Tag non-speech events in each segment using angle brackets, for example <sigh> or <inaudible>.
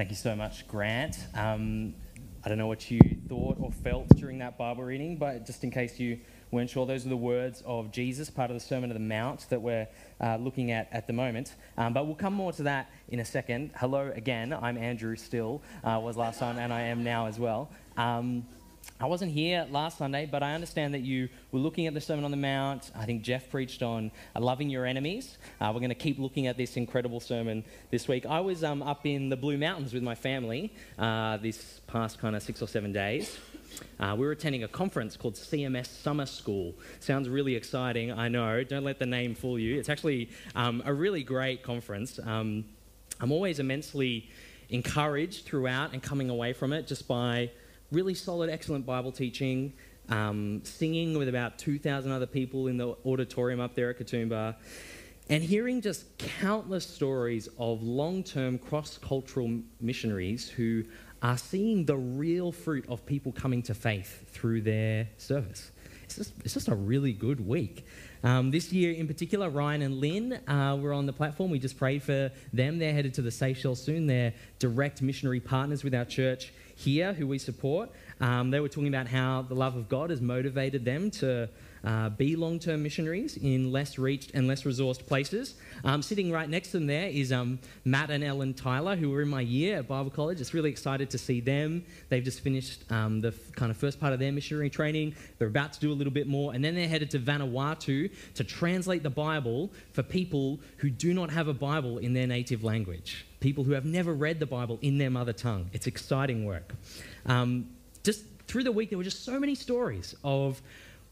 Thank you so much, Grant. Um, I don't know what you thought or felt during that Bible reading, but just in case you weren't sure, those are the words of Jesus, part of the Sermon on the Mount that we're uh, looking at at the moment. Um, but we'll come more to that in a second. Hello again. I'm Andrew Still, uh, was last time, and I am now as well. Um, I wasn't here last Sunday, but I understand that you were looking at the Sermon on the Mount. I think Jeff preached on uh, loving your enemies. Uh, we're going to keep looking at this incredible sermon this week. I was um, up in the Blue Mountains with my family uh, this past kind of six or seven days. Uh, we were attending a conference called CMS Summer School. Sounds really exciting, I know. Don't let the name fool you. It's actually um, a really great conference. Um, I'm always immensely encouraged throughout and coming away from it just by really solid, excellent Bible teaching, um, singing with about 2,000 other people in the auditorium up there at Katoomba, and hearing just countless stories of long term cross cultural missionaries who are seeing the real fruit of people coming to faith through their service. It's just, it's just a really good week. Um, this year in particular, Ryan and Lynn uh, were on the platform. We just prayed for them. They're headed to the Seychelles soon. They're direct missionary partners with our church here who we support. Um, they were talking about how the love of God has motivated them to uh, be long term missionaries in less reached and less resourced places. Um, sitting right next to them there is um, Matt and Ellen Tyler, who were in my year at Bible College. It's really excited to see them. They've just finished um, the f- kind of first part of their missionary training. They're about to do a little bit more, and then they're headed to Vanuatu to translate the Bible for people who do not have a Bible in their native language, people who have never read the Bible in their mother tongue. It's exciting work. Um, just through the week, there were just so many stories of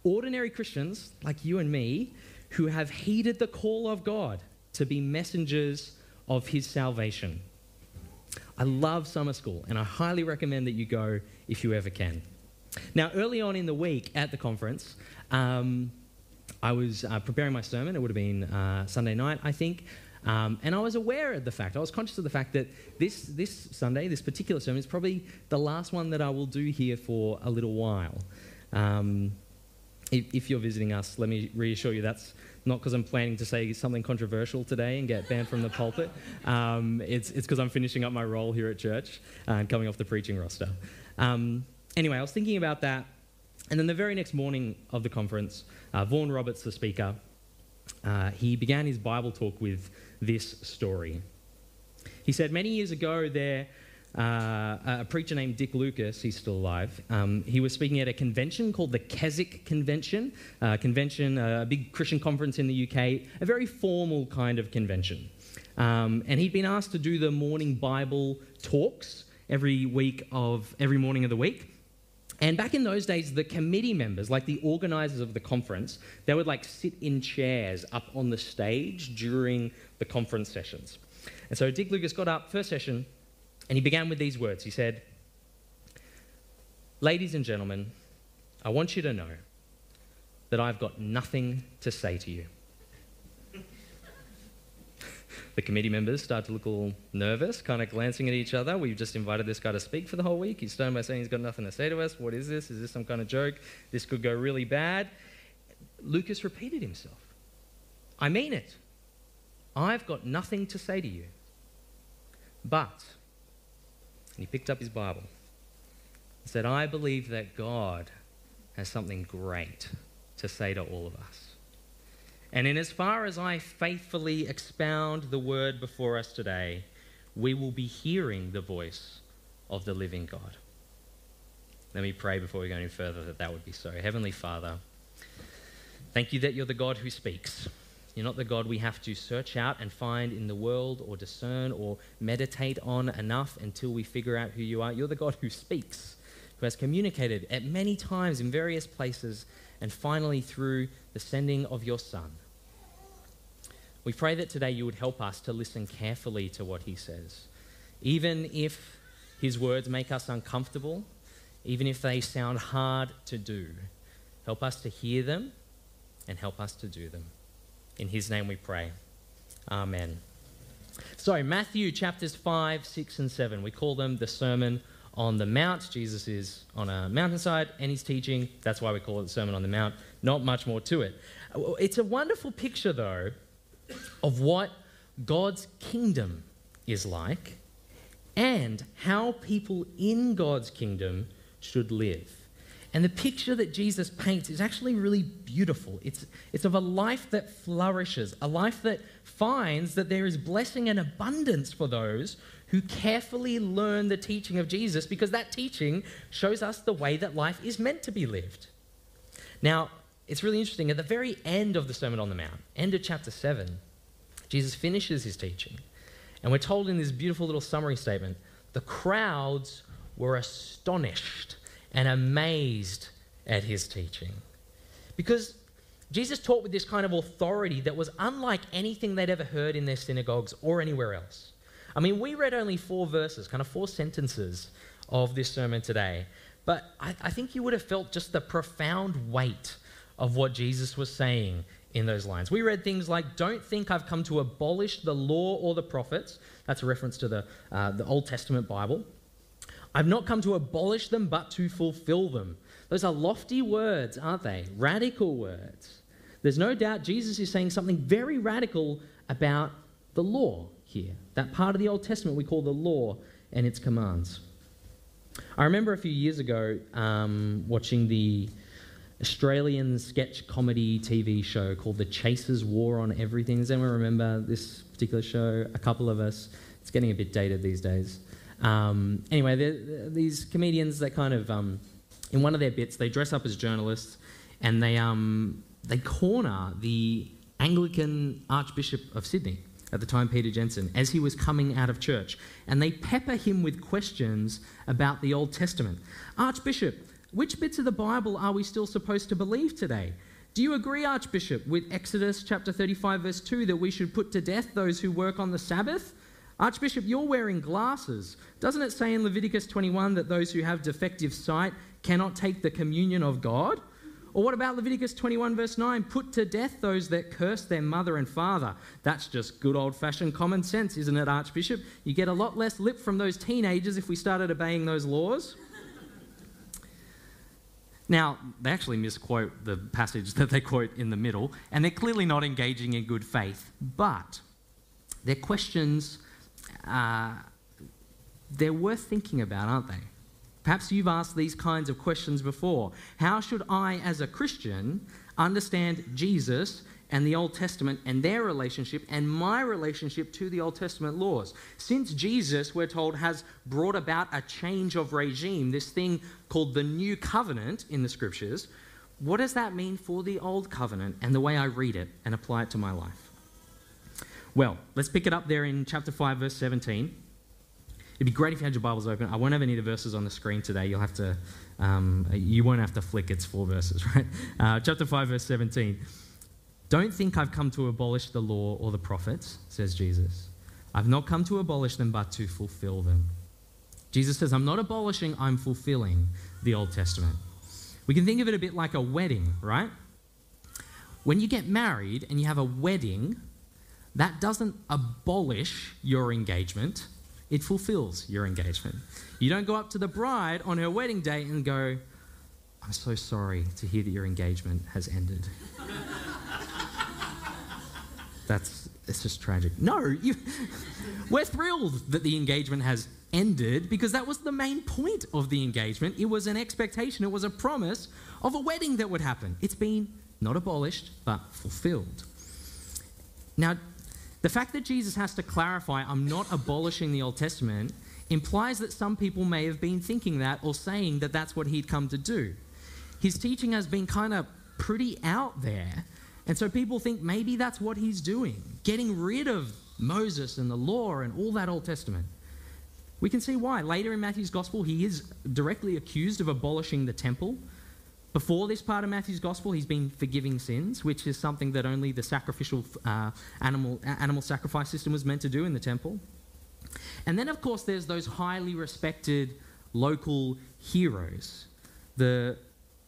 ordinary Christians like you and me who have heeded the call of God to be messengers of his salvation. I love summer school and I highly recommend that you go if you ever can. Now, early on in the week at the conference, um, I was uh, preparing my sermon. It would have been uh, Sunday night, I think. Um, and I was aware of the fact, I was conscious of the fact that this, this Sunday, this particular sermon, is probably the last one that I will do here for a little while. Um, if, you're visiting us, let me reassure you that's not because I'm planning to say something controversial today and get banned from the pulpit. Um, it's because I'm finishing up my role here at church and coming off the preaching roster. Um, anyway, I was thinking about that. And then the very next morning of the conference, uh, Vaughan Roberts, the speaker, uh, he began his Bible talk with this story. He said, Many years ago, there uh, a preacher named Dick Lucas, he's still alive, um, he was speaking at a convention called the Keswick Convention, uh, convention, a big Christian conference in the UK, a very formal kind of convention. Um, and he'd been asked to do the morning Bible talks every week of every morning of the week. And back in those days, the committee members, like the organizers of the conference, they would like sit in chairs up on the stage during the conference sessions. And so Dick Lucas got up, first session, and he began with these words. He said, Ladies and gentlemen, I want you to know that I've got nothing to say to you. <laughs> the committee members start to look all nervous, kind of glancing at each other. We've just invited this guy to speak for the whole week. He's starting by saying he's got nothing to say to us. What is this? Is this some kind of joke? This could go really bad. Lucas repeated himself. I mean it. I've got nothing to say to you. But and he picked up his Bible and said, I believe that God has something great to say to all of us. And in as far as I faithfully expound the word before us today, we will be hearing the voice of the living God. Let me pray before we go any further that that would be so. Heavenly Father, thank you that you're the God who speaks. You're not the God we have to search out and find in the world or discern or meditate on enough until we figure out who you are. You're the God who speaks, who has communicated at many times in various places, and finally through the sending of your Son. We pray that today you would help us to listen carefully to what he says. Even if his words make us uncomfortable, even if they sound hard to do, help us to hear them and help us to do them. In his name we pray. Amen. So, Matthew chapters 5, 6, and 7. We call them the Sermon on the Mount. Jesus is on a mountainside and he's teaching. That's why we call it the Sermon on the Mount. Not much more to it. It's a wonderful picture, though, of what God's kingdom is like and how people in God's kingdom should live. And the picture that Jesus paints is actually really beautiful. It's, it's of a life that flourishes, a life that finds that there is blessing and abundance for those who carefully learn the teaching of Jesus because that teaching shows us the way that life is meant to be lived. Now, it's really interesting. At the very end of the Sermon on the Mount, end of chapter 7, Jesus finishes his teaching. And we're told in this beautiful little summary statement the crowds were astonished and amazed at his teaching. Because Jesus taught with this kind of authority that was unlike anything they'd ever heard in their synagogues or anywhere else. I mean, we read only four verses, kind of four sentences of this sermon today, but I, I think you would have felt just the profound weight of what Jesus was saying in those lines. We read things like, Don't think I've come to abolish the law or the prophets. That's a reference to the, uh, the Old Testament Bible. I've not come to abolish them, but to fulfill them. Those are lofty words, aren't they? Radical words. There's no doubt Jesus is saying something very radical about the law here. That part of the Old Testament we call the law and its commands. I remember a few years ago um, watching the Australian sketch comedy TV show called The Chasers War on Everything. Does anyone remember this particular show? A couple of us. It's getting a bit dated these days. Um, anyway, these comedians, they kind of, um, in one of their bits, they dress up as journalists and they, um, they corner the Anglican Archbishop of Sydney at the time, Peter Jensen, as he was coming out of church. And they pepper him with questions about the Old Testament. Archbishop, which bits of the Bible are we still supposed to believe today? Do you agree, Archbishop, with Exodus chapter 35, verse 2, that we should put to death those who work on the Sabbath? Archbishop, you're wearing glasses. Doesn't it say in Leviticus 21 that those who have defective sight cannot take the communion of God? Or what about Leviticus 21, verse 9? Put to death those that curse their mother and father. That's just good old fashioned common sense, isn't it, Archbishop? You get a lot less lip from those teenagers if we started obeying those laws. Now, they actually misquote the passage <laughs> that they quote in the middle, and they're clearly not engaging in good faith. But their questions uh, they're worth thinking about, aren't they? Perhaps you've asked these kinds of questions before. How should I, as a Christian, understand Jesus and the Old Testament and their relationship and my relationship to the Old Testament laws? Since Jesus, we're told, has brought about a change of regime, this thing called the New Covenant in the Scriptures, what does that mean for the Old Covenant and the way I read it and apply it to my life? Well, let's pick it up there in chapter 5, verse 17. It'd be great if you had your Bibles open. I won't have any of the verses on the screen today. You'll have to, um, you won't have to flick. It's four verses, <laughs> right? Uh, chapter 5, verse 17. Don't think I've come to abolish the law or the prophets, says Jesus. I've not come to abolish them, but to fulfill them. Jesus says, I'm not abolishing, I'm fulfilling the Old Testament. We can think of it a bit like a wedding, right? When you get married and you have a wedding, that doesn't abolish your engagement, it fulfills your engagement. You don't go up to the bride on her wedding day and go, I'm so sorry to hear that your engagement has ended. <laughs> That's it's just tragic. No, you, <laughs> we're thrilled that the engagement has ended because that was the main point of the engagement. It was an expectation, it was a promise of a wedding that would happen. It's been not abolished, but fulfilled. Now, the fact that Jesus has to clarify, I'm not abolishing the Old Testament, implies that some people may have been thinking that or saying that that's what he'd come to do. His teaching has been kind of pretty out there, and so people think maybe that's what he's doing, getting rid of Moses and the law and all that Old Testament. We can see why. Later in Matthew's gospel, he is directly accused of abolishing the temple before this part of Matthew's gospel, he's been forgiving sins, which is something that only the sacrificial uh, animal, animal sacrifice system was meant to do in the temple. And then, of course, there's those highly respected local heroes, the,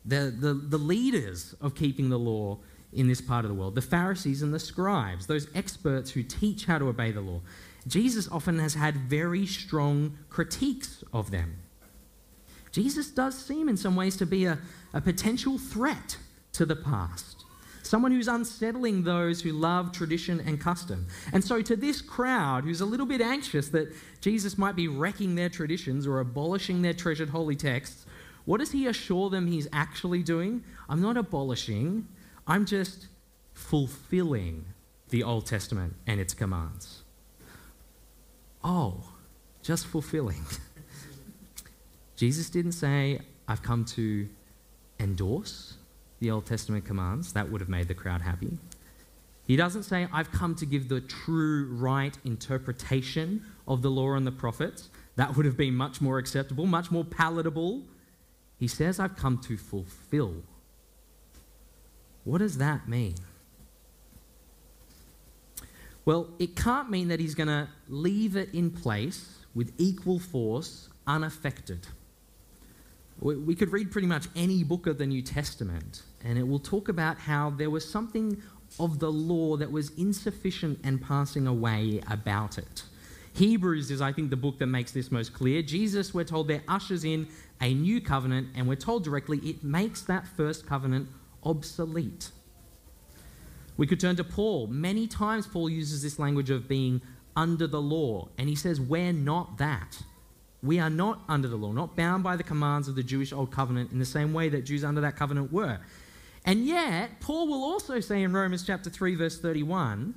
the, the, the leaders of keeping the law in this part of the world, the Pharisees and the scribes, those experts who teach how to obey the law. Jesus often has had very strong critiques of them. Jesus does seem, in some ways, to be a, a potential threat to the past. someone who's unsettling those who love tradition and custom. And so, to this crowd who's a little bit anxious that Jesus might be wrecking their traditions or abolishing their treasured holy texts, what does he assure them he's actually doing? I'm not abolishing, I'm just fulfilling the Old Testament and its commands. Oh, just fulfilling. <laughs> Jesus didn't say, I've come to endorse the Old Testament commands. That would have made the crowd happy. He doesn't say, I've come to give the true, right interpretation of the law and the prophets. That would have been much more acceptable, much more palatable. He says, I've come to fulfill. What does that mean? Well, it can't mean that he's going to leave it in place with equal force, unaffected. We could read pretty much any book of the New Testament, and it will talk about how there was something of the law that was insufficient and passing away about it. Hebrews is, I think, the book that makes this most clear. Jesus, we're told, there ushers in a new covenant, and we're told directly it makes that first covenant obsolete. We could turn to Paul. Many times, Paul uses this language of being under the law, and he says, We're not that. We are not under the law, not bound by the commands of the Jewish Old Covenant in the same way that Jews under that covenant were. And yet, Paul will also say in Romans chapter 3, verse 31,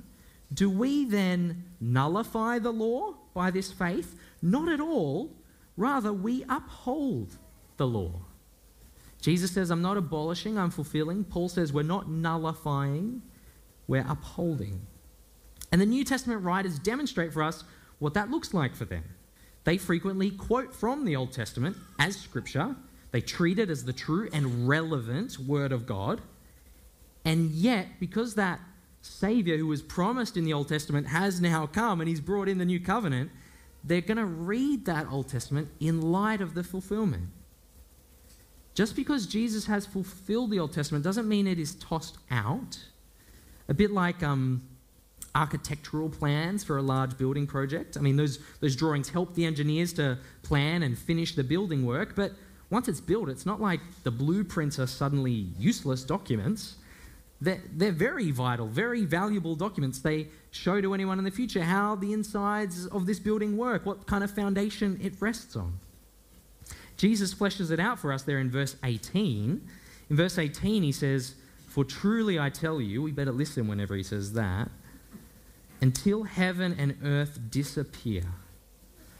do we then nullify the law by this faith? Not at all. Rather, we uphold the law. Jesus says, I'm not abolishing, I'm fulfilling. Paul says, we're not nullifying, we're upholding. And the New Testament writers demonstrate for us what that looks like for them. They frequently quote from the Old Testament as scripture. They treat it as the true and relevant word of God. And yet, because that Savior who was promised in the Old Testament has now come and he's brought in the new covenant, they're going to read that Old Testament in light of the fulfillment. Just because Jesus has fulfilled the Old Testament doesn't mean it is tossed out. A bit like um, architectural plans for a large building project. I mean, those, those drawings help the engineers to plan and finish the building work, but once it's built, it's not like the blueprints are suddenly useless documents. They're, they're very vital, very valuable documents. They show to anyone in the future how the insides of this building work, what kind of foundation it rests on. Jesus fleshes it out for us there in verse 18. In verse 18, he says, For truly I tell you, we better listen whenever he says that until heaven and earth disappear,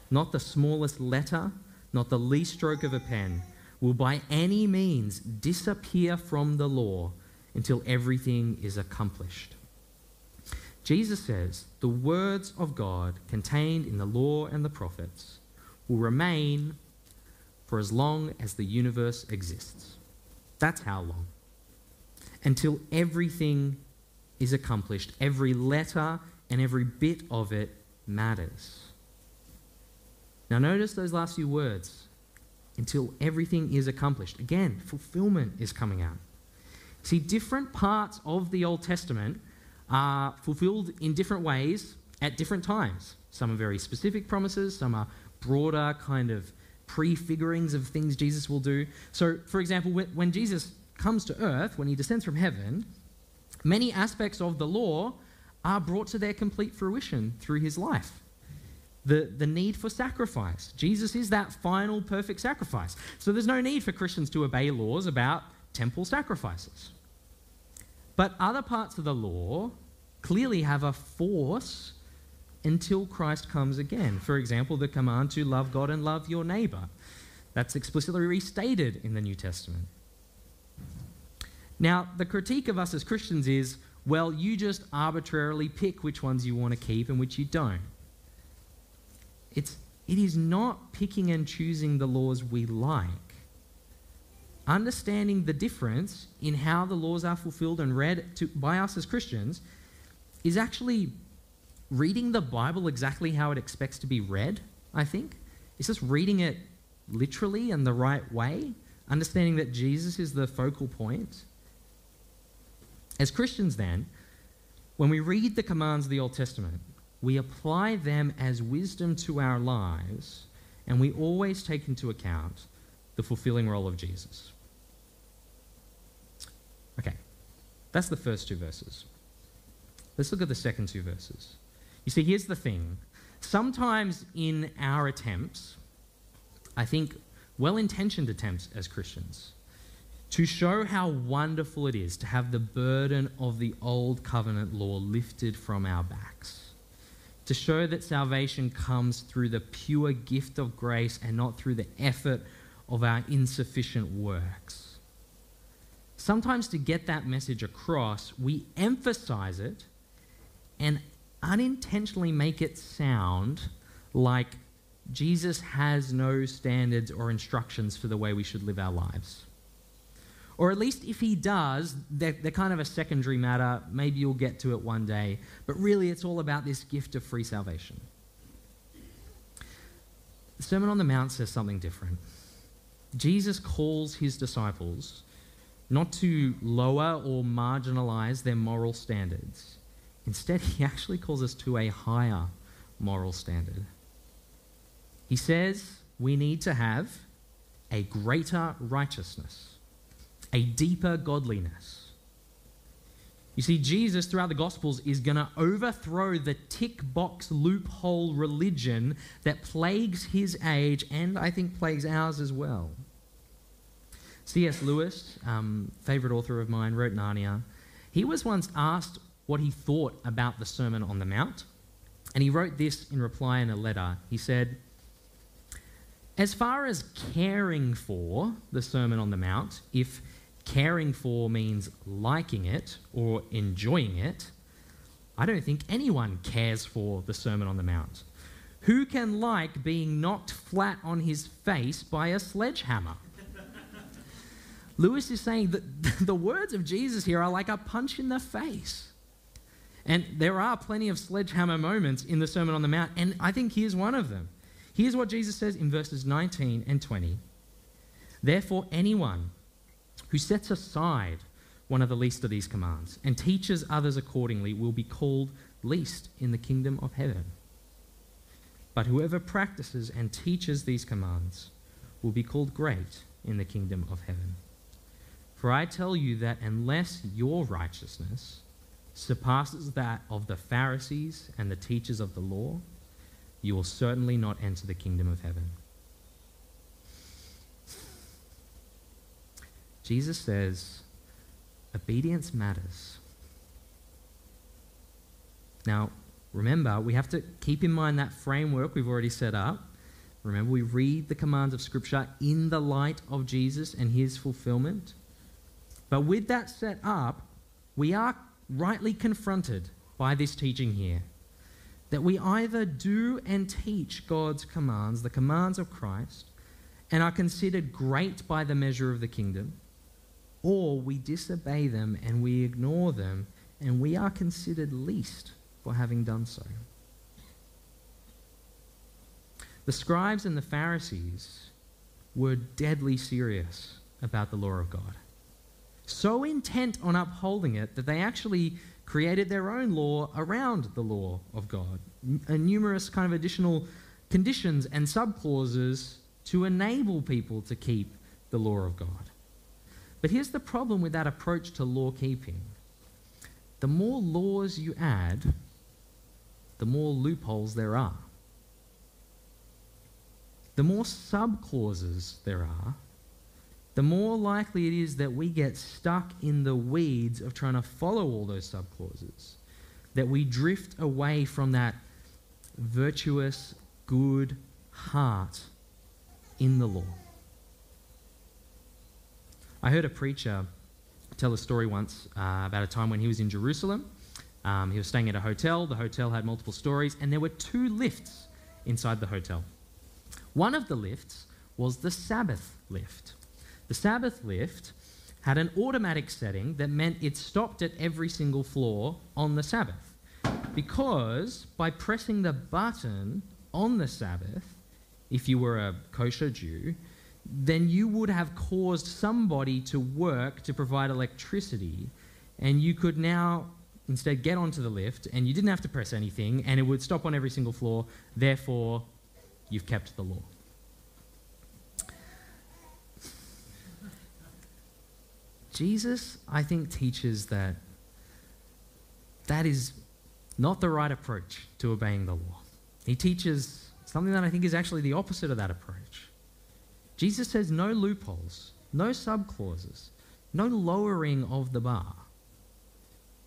not the smallest letter, not the least stroke of a pen, will by any means disappear from the law until everything is accomplished. Jesus says the words of God contained in the law and the prophets will remain for as long as the universe exists. That's how long. Until everything is accomplished, every letter, and every bit of it matters. Now, notice those last few words until everything is accomplished. Again, fulfillment is coming out. See, different parts of the Old Testament are fulfilled in different ways at different times. Some are very specific promises, some are broader kind of prefigurings of things Jesus will do. So, for example, when Jesus comes to earth, when he descends from heaven, many aspects of the law are brought to their complete fruition through his life. The, the need for sacrifice. Jesus is that final perfect sacrifice. So there's no need for Christians to obey laws about temple sacrifices. But other parts of the law clearly have a force until Christ comes again. For example, the command to love God and love your neighbor. That's explicitly restated in the New Testament. Now, the critique of us as Christians is well, you just arbitrarily pick which ones you want to keep and which you don't. It's, it is not picking and choosing the laws we like. Understanding the difference in how the laws are fulfilled and read to, by us as Christians is actually reading the Bible exactly how it expects to be read, I think. It's just reading it literally and the right way, understanding that Jesus is the focal point as Christians, then, when we read the commands of the Old Testament, we apply them as wisdom to our lives, and we always take into account the fulfilling role of Jesus. Okay, That's the first two verses. Let's look at the second two verses. You see, here's the thing. Sometimes in our attempts, I think well intentioned attempts as Christians, to show how wonderful it is to have the burden of the old covenant law lifted from our backs. To show that salvation comes through the pure gift of grace and not through the effort of our insufficient works. Sometimes, to get that message across, we emphasize it and unintentionally make it sound like Jesus has no standards or instructions for the way we should live our lives. Or at least if he does, they're, they're, kind of a secondary matter. Maybe you'll get to it one day. But really, it's all about this gift of free salvation. The Sermon on the Mount says something different. Jesus calls his disciples not to lower or marginalize their moral standards. Instead, he actually calls us to a higher moral standard. He says we need to have a greater righteousness, a deeper godliness. You see, Jesus throughout the Gospels is going to overthrow the tick box loophole religion that plagues his age and I think plagues ours as well. C.S. Lewis, um, favorite author of mine, wrote Narnia. He was once asked what he thought about the Sermon on the Mount, and he wrote this in reply in a letter. He said, as far as caring for the Sermon on the Mount, if caring for means liking it or enjoying it, I don't think anyone cares for the Sermon on the Mount. Who can like being knocked flat on his face by a sledgehammer? Lewis is saying that <laughs> the words of Jesus here are like a punch in the face. And there are plenty of sledgehammer moments in the Sermon on the Mount, and I think here's one of them. Here's what Jesus says in verses 19 and 20 Therefore, anyone who sets aside one of the least of these commands and teaches others accordingly will be called least in the kingdom of heaven. But whoever practices and teaches these commands will be called great in the kingdom of heaven. For I tell you that unless your righteousness surpasses that of the Pharisees and the teachers of the law, you will certainly not enter the kingdom of heaven. Jesus says, obedience matters. Now, remember, we have to keep in mind that framework we've already set up. Remember, we read the commands of Scripture in the light of Jesus and his fulfillment. But with that set up, we are rightly confronted by this teaching here that we either do and teach God's commands, the commands of Christ, and are considered great by the measure of the kingdom, or we disobey them and we ignore them, and we are considered least for having done so. The scribes and the Pharisees were deadly serious about the law of God. So intent on upholding it that they actually created their own law around the law of God, and uh, numerous kind of additional conditions and subclauses to enable people to keep the law of God. But here's the problem with that approach to law keeping the more laws you add, the more loopholes there are. The more subclauses there are, the more likely it is that we get stuck in the weeds of trying to follow all those subclauses, that we drift away from that virtuous, good heart in the law. I heard a preacher tell a story once uh, about a time when he was in Jerusalem. Um, he was staying at a hotel. The hotel had multiple stories, and there were two lifts inside the hotel. One of the lifts was the Sabbath lift. The Sabbath lift had an automatic setting that meant it stopped at every single floor on the Sabbath. Because by pressing the button on the Sabbath, if you were a kosher Jew, then you would have caused somebody to work to provide electricity, and you could now instead get onto the lift, and you didn't have to press anything, and it would stop on every single floor. Therefore, you've kept the law. Jesus, I think, teaches that that is not the right approach to obeying the law. He teaches something that I think is actually the opposite of that approach. Jesus says no loopholes, no subclauses, no lowering of the bar.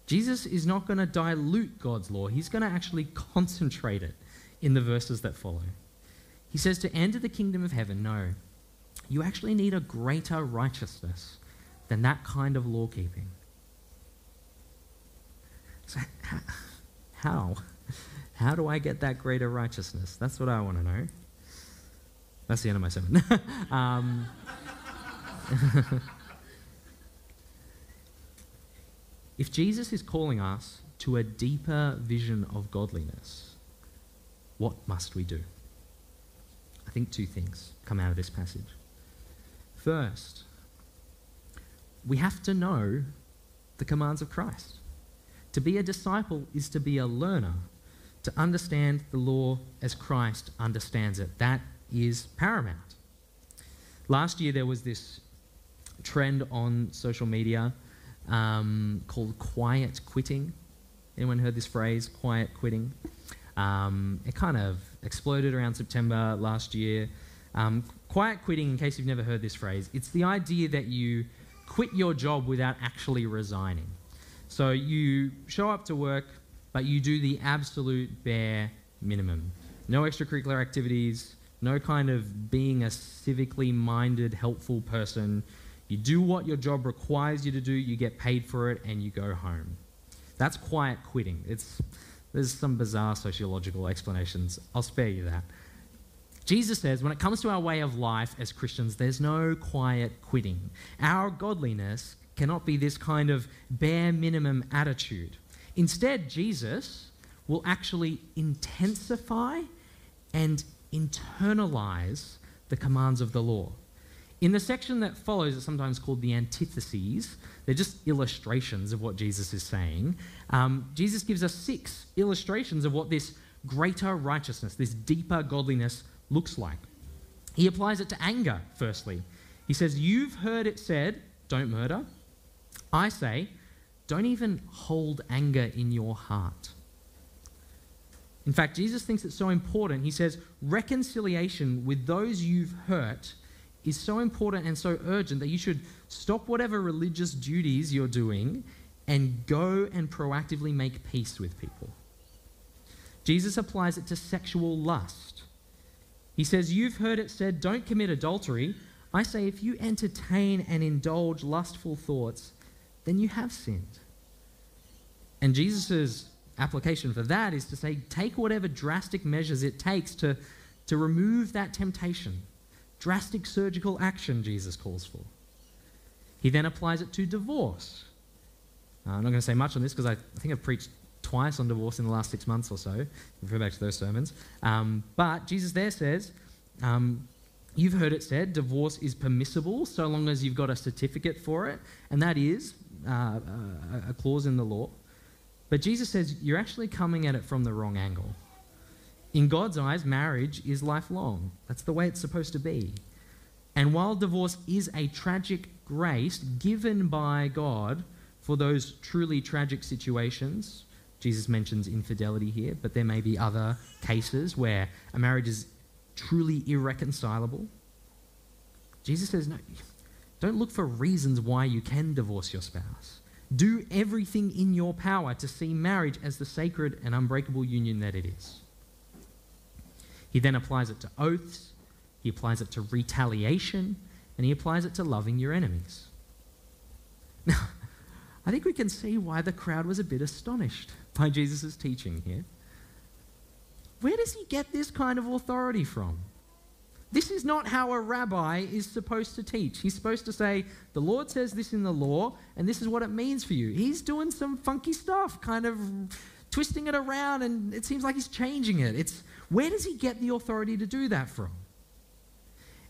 Jesus is not going to dilute God's law, he's going to actually concentrate it in the verses that follow. He says to enter the kingdom of heaven, no, you actually need a greater righteousness than that kind of law keeping. So, <laughs> how? How do I get that greater righteousness? That's what I want to know. That's the end of my sermon. <laughs> um, <laughs> if Jesus is calling us to a deeper vision of godliness, what must we do? I think two things come out of this passage. First, we have to know the commands of Christ. To be a disciple is to be a learner, to understand the law as Christ understands it. That is paramount. Last year, there was this trend on social media um, called quiet quitting. Anyone heard this phrase, quiet quitting? Um, it kind of exploded around September last year. Um, quiet quitting, in case you've never heard this phrase, it's the idea that you quit your job without actually resigning. So you show up to work, but you do the absolute bare minimum. No extracurricular activities, no kind of being a civically minded, helpful person. You do what your job requires you to do, you get paid for it, and you go home. That's quiet quitting. It's, there's some bizarre sociological explanations. I'll spare you that. Jesus says when it comes to our way of life as Christians, there's no quiet quitting. Our godliness cannot be this kind of bare minimum attitude. Instead, Jesus will actually intensify and internalize the commands of the law. In the section that follows, it's sometimes called the antitheses. They're just illustrations of what Jesus is saying. Um, Jesus gives us six illustrations of what this greater righteousness, this deeper godliness, looks like. He applies it to anger, firstly. He says, You've heard it said, don't murder. I say, don't even hold anger in your heart. In fact, Jesus thinks it's so important. He says, reconciliation with those you've hurt is so important and so urgent that you should stop whatever religious duties you're doing and go and proactively make peace with people. Jesus applies it to sexual lust. He says, You've heard it said, don't commit adultery. I say, if you entertain and indulge lustful thoughts, then you have sinned. And Jesus' application for that is to say, take whatever drastic measures it takes to, to remove that temptation. Drastic surgical action, Jesus calls for. He then applies it to divorce. Uh, I'm not going to say much on this because I, think I've preached twice on divorce in the last six months or so. Refer back to those sermons. Um, but Jesus there says, um, You've heard it said, divorce is permissible so long as you've got a certificate for it, and that is uh, uh, a clause in the law. But Jesus says you're actually coming at it from the wrong angle. In God's eyes, marriage is lifelong. That's the way it's supposed to be. And while divorce is a tragic grace given by God for those truly tragic situations, Jesus mentions infidelity here, but there may be other cases where a marriage is truly irreconcilable. Jesus says, no, don't look for reasons why you can divorce your spouse. Do everything in your power to see marriage as the sacred and unbreakable union that it is. He then applies it to oaths, he applies it to retaliation, and he applies it to loving your enemies. <laughs> Now, I think we can see why the crowd was a bit astonished by Jesus' teaching here. Where does he get this kind of authority from? This is not how a rabbi is supposed to teach. He's supposed to say, The Lord says this in the law, and this is what it means for you. He's doing some funky stuff, kind of twisting it around, and it seems like he's changing it. It's where does he get the authority to do that from?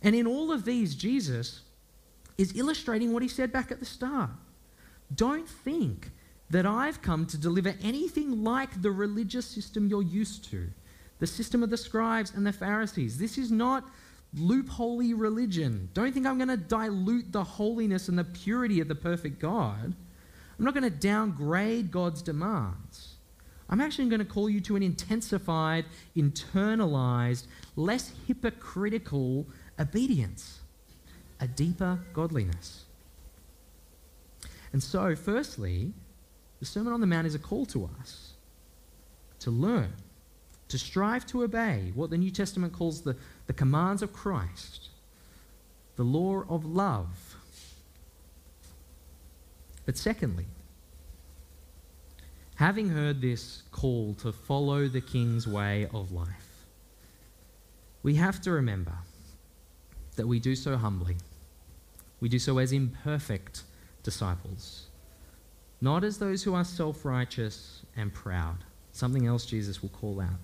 And in all of these, Jesus is illustrating what he said back at the start. Don't think that I've come to deliver anything like the religious system you're used to, the system of the scribes and the Pharisees. This is not loopholey religion. Don't think I'm going to dilute the holiness and the purity of the perfect God. I'm not going to downgrade God's demands. I'm actually going to call you to an intensified, internalized, less hypocritical obedience, a deeper godliness. And so, firstly, the Sermon on the Mount is a call to us to learn, to strive to obey what the New Testament calls the, the commands of Christ, the law of love. But secondly, having heard this call to follow the King's way of life, we have to remember that we do so humbly. We do so as imperfect disciples, not as those who are self righteous and proud. Something else Jesus will call out.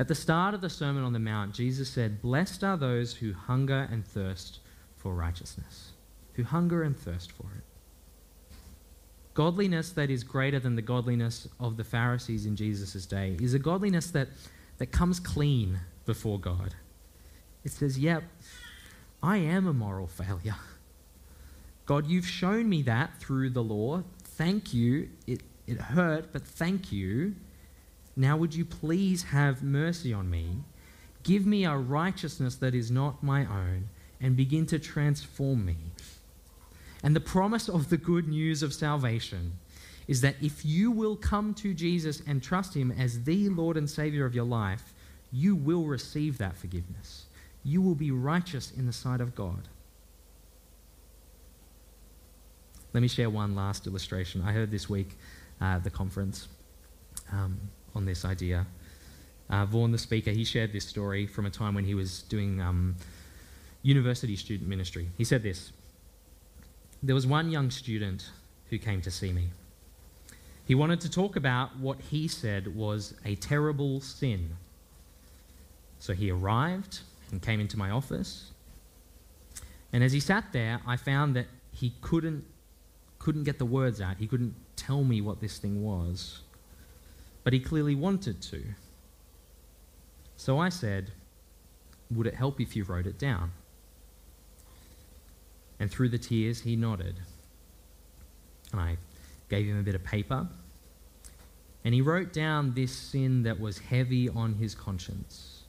At the start of the Sermon on the Mount, Jesus said, Blessed are those who hunger and thirst for righteousness, who hunger and thirst for it. Godliness that is greater than the godliness of the Pharisees in Jesus' day is a godliness that, that comes clean before God. It says, Yep, I am a moral failure. God, you've shown me that through the law. Thank you. It, it hurt, but thank you. Now, would you please have mercy on me? Give me a righteousness that is not my own and begin to transform me. And the promise of the good news of salvation is that if you will come to Jesus and trust him as the Lord and Savior of your life, you will receive that forgiveness. You will be righteous in the sight of God. Let me share one last illustration. I heard this week uh, at the conference um, on this idea. Uh, Vaughan, the speaker, he shared this story from a time when he was doing um, university student ministry. He said this There was one young student who came to see me. He wanted to talk about what he said was a terrible sin. So he arrived and came into my office. And as he sat there, I found that he couldn't couldn't get the words out. He couldn't tell me what this thing was. But he clearly wanted to. So I said, Would it help if you wrote it down? And through the tears, he nodded. And I gave him a bit of paper. And he wrote down this sin that was heavy on his conscience.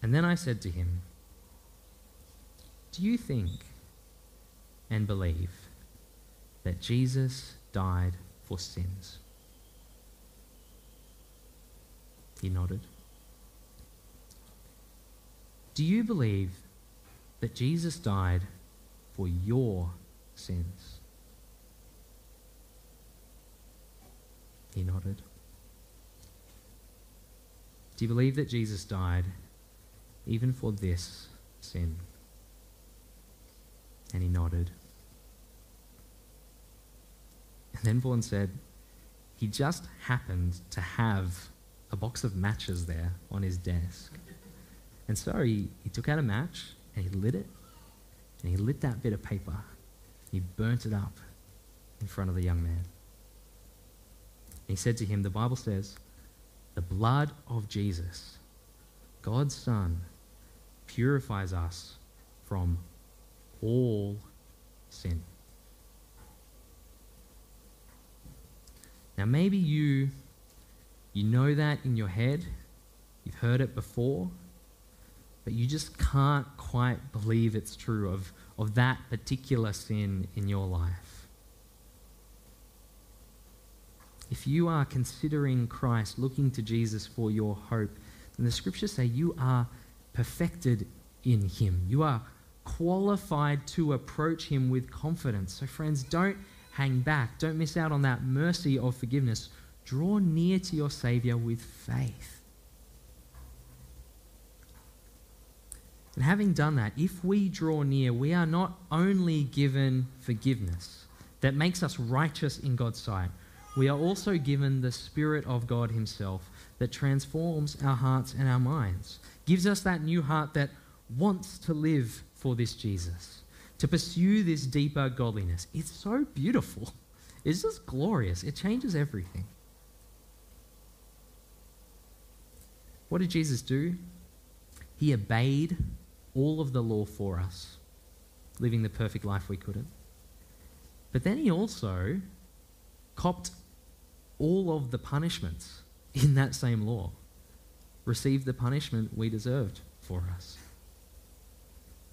And then I said to him, Do you think and believe that Jesus died for sins? He nodded. Do you believe that Jesus died for your sins? He nodded. Do you believe that Jesus died even for this sin? And he nodded. And then Vaughan said, he just happened to have a box of matches there on his desk. And so he, he took out a match and he lit it, and he lit that bit of paper. He burnt it up in front of the young man. He said to him, The Bible says, the blood of Jesus, God's Son, purifies us from all sin. Now, maybe you, you know that in your head, you've heard it before, but you just can't quite believe it's true of, of that particular sin in your life. If you are considering Christ, looking to Jesus for your hope, then the scriptures say you are perfected in Him. You are qualified to approach Him with confidence. So, friends, don't hang back. Don't miss out on that mercy of forgiveness. Draw near to your Savior with faith. And having done that, if we draw near, we are not only given forgiveness that makes us righteous in God's sight, we are also given the Spirit of God Himself that transforms our hearts and our minds, gives us that new heart that wants to live for this Jesus, to pursue this deeper godliness. It's so beautiful. It's just glorious. It changes everything. What did Jesus do? He obeyed all of the law for us, living the perfect life we couldn't. But then he also copped all of the punishments in that same law, received the punishment we deserved for us.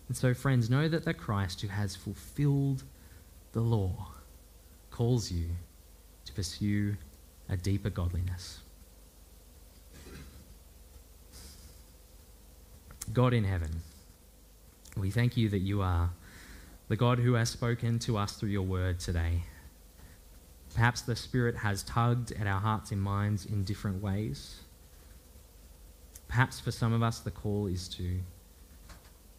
And so, friends, know that the Christ who has fulfilled the law calls you to pursue a deeper godliness. God in heaven, we thank you that you are the God who has spoken to us through your word today. Perhaps the Spirit has tugged at our hearts and minds in different ways. Perhaps for some of us, the call is to,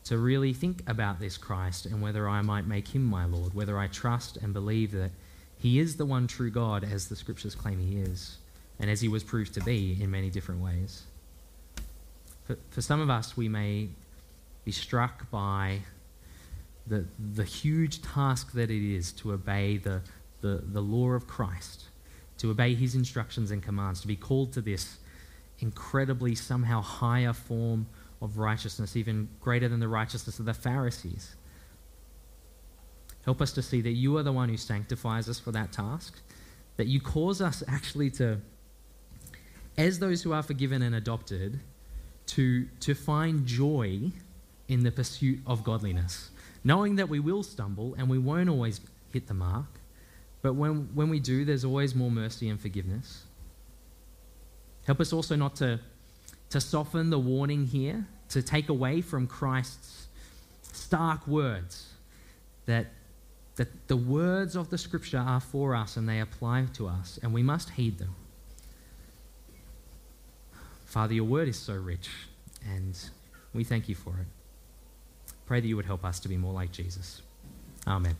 to really think about this Christ and whether I might make him my Lord, whether I trust and believe that he is the one true God as the scriptures claim he is, and as he was proved to be in many different ways. For, for some of us, we may be struck by the, the huge task that it is to obey the, the, the law of Christ, to obey his instructions and commands, to be called to this incredibly, somehow higher form of righteousness, even greater than the righteousness of the Pharisees. Help us to see that you are the one who sanctifies us for that task, that you cause us actually to, as those who are forgiven and adopted, to, to find joy in the pursuit of godliness, knowing that we will stumble and we won't always hit the mark. But when, when we do, there's always more mercy and forgiveness. Help us also not to, to soften the warning here, to take away from Christ's stark words that, that the words of the scripture are for us and they apply to us, and we must heed them. Father, your word is so rich, and we thank you for it. Pray that you would help us to be more like Jesus. Amen.